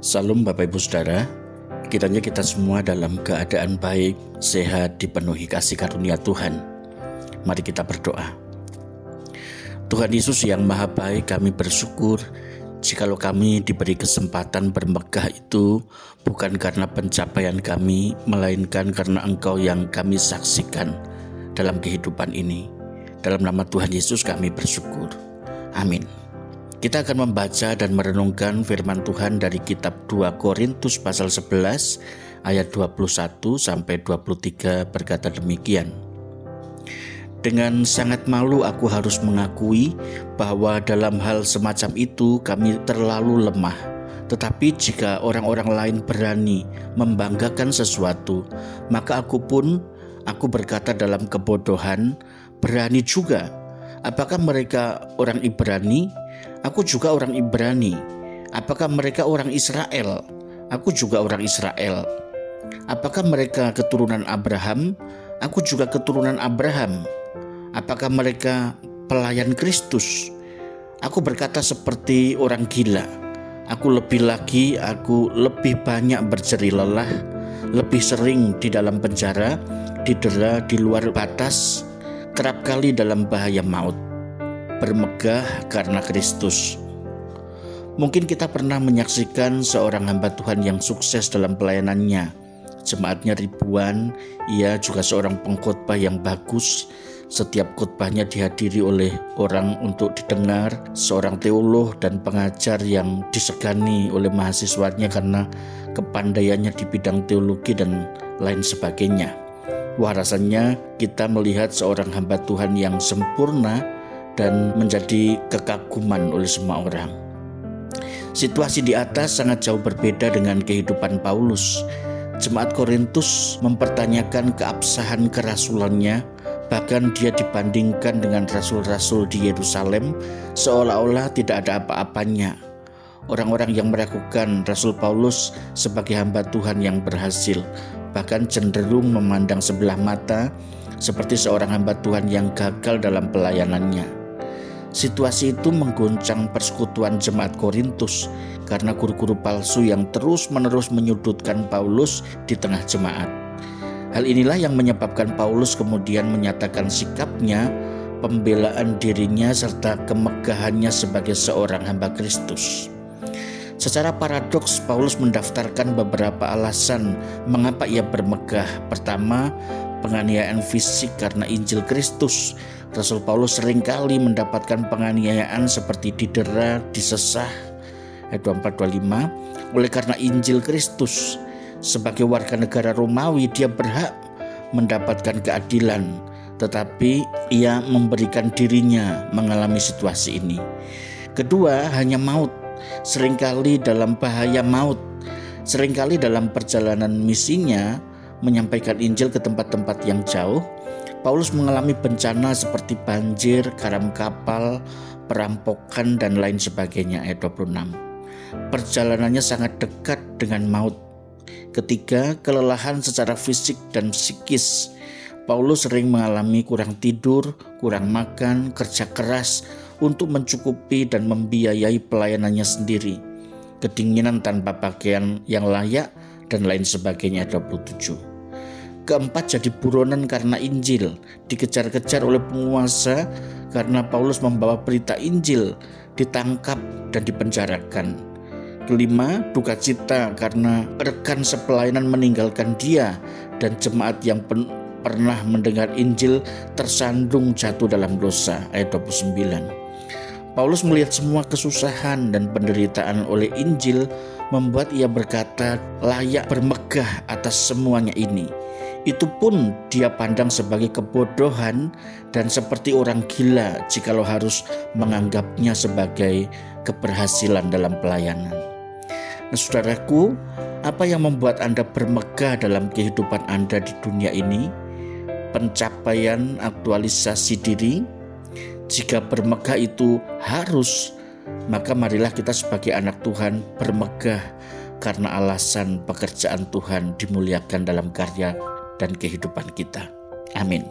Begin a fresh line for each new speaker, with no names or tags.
Salam Bapak Ibu Saudara, kiranya kita semua dalam keadaan baik, sehat, dipenuhi kasih karunia Tuhan. Mari kita berdoa. Tuhan Yesus yang maha baik, kami bersyukur jikalau kami diberi kesempatan bermegah itu bukan karena pencapaian kami, melainkan karena Engkau yang kami saksikan dalam kehidupan ini. Dalam nama Tuhan Yesus kami bersyukur. Amin. Kita akan membaca dan merenungkan firman Tuhan dari kitab 2 Korintus pasal 11 ayat 21 sampai 23 berkata demikian. Dengan sangat malu aku harus mengakui bahwa dalam hal semacam itu kami terlalu lemah. Tetapi jika orang-orang lain berani membanggakan sesuatu, maka aku pun aku berkata dalam kebodohan, berani juga. Apakah mereka orang Ibrani? Aku juga orang Ibrani. Apakah mereka orang Israel? Aku juga orang Israel. Apakah mereka keturunan Abraham? Aku juga keturunan Abraham. Apakah mereka pelayan Kristus? Aku berkata seperti orang gila. Aku lebih lagi, aku lebih banyak berjeri lelah, lebih sering di dalam penjara, didera di luar batas, kerap kali dalam bahaya maut bermegah karena Kristus. Mungkin kita pernah menyaksikan seorang hamba Tuhan yang sukses dalam pelayanannya. Jemaatnya ribuan, ia juga seorang pengkhotbah yang bagus. Setiap khotbahnya dihadiri oleh orang untuk didengar, seorang teolog dan pengajar yang disegani oleh mahasiswanya karena kepandaiannya di bidang teologi dan lain sebagainya. Wah rasanya kita melihat seorang hamba Tuhan yang sempurna dan menjadi kekaguman oleh semua orang. Situasi di atas sangat jauh berbeda dengan kehidupan Paulus. Jemaat Korintus mempertanyakan keabsahan kerasulannya, bahkan dia dibandingkan dengan rasul-rasul di Yerusalem seolah-olah tidak ada apa-apanya. Orang-orang yang meragukan Rasul Paulus sebagai hamba Tuhan yang berhasil, bahkan cenderung memandang sebelah mata seperti seorang hamba Tuhan yang gagal dalam pelayanannya. Situasi itu mengguncang persekutuan jemaat Korintus karena guru-guru palsu yang terus-menerus menyudutkan Paulus di tengah jemaat. Hal inilah yang menyebabkan Paulus kemudian menyatakan sikapnya, pembelaan dirinya serta kemegahannya sebagai seorang hamba Kristus. Secara paradoks, Paulus mendaftarkan beberapa alasan mengapa ia bermegah. Pertama, penganiayaan fisik karena Injil Kristus. Rasul Paulus sering kali mendapatkan penganiayaan seperti didera, disesah, ayat 24-25, oleh karena Injil Kristus. Sebagai warga negara Romawi, dia berhak mendapatkan keadilan, tetapi ia memberikan dirinya mengalami situasi ini. Kedua, hanya maut. Seringkali dalam bahaya maut, sering kali dalam perjalanan misinya, menyampaikan Injil ke tempat-tempat yang jauh, Paulus mengalami bencana seperti banjir, karam kapal, perampokan, dan lain sebagainya. Ayat 26. Perjalanannya sangat dekat dengan maut. Ketiga, kelelahan secara fisik dan psikis. Paulus sering mengalami kurang tidur, kurang makan, kerja keras untuk mencukupi dan membiayai pelayanannya sendiri. Kedinginan tanpa pakaian yang layak dan lain sebagainya 27. Keempat jadi buronan karena Injil, dikejar-kejar oleh penguasa karena Paulus membawa berita Injil, ditangkap dan dipenjarakan. Kelima, duka cita karena rekan sepelayanan meninggalkan dia dan jemaat yang pen pernah mendengar Injil tersandung jatuh dalam dosa. Ayat 29. Paulus melihat semua kesusahan dan penderitaan oleh Injil membuat ia berkata layak bermegah atas semuanya ini itu pun dia pandang sebagai kebodohan dan seperti orang gila jikalau harus menganggapnya sebagai keberhasilan dalam pelayanan. Nah, saudaraku, apa yang membuat Anda bermegah dalam kehidupan Anda di dunia ini? Pencapaian aktualisasi diri jika bermegah itu harus, maka marilah kita sebagai anak Tuhan bermegah karena alasan pekerjaan Tuhan dimuliakan dalam karya dan kehidupan kita. Amin.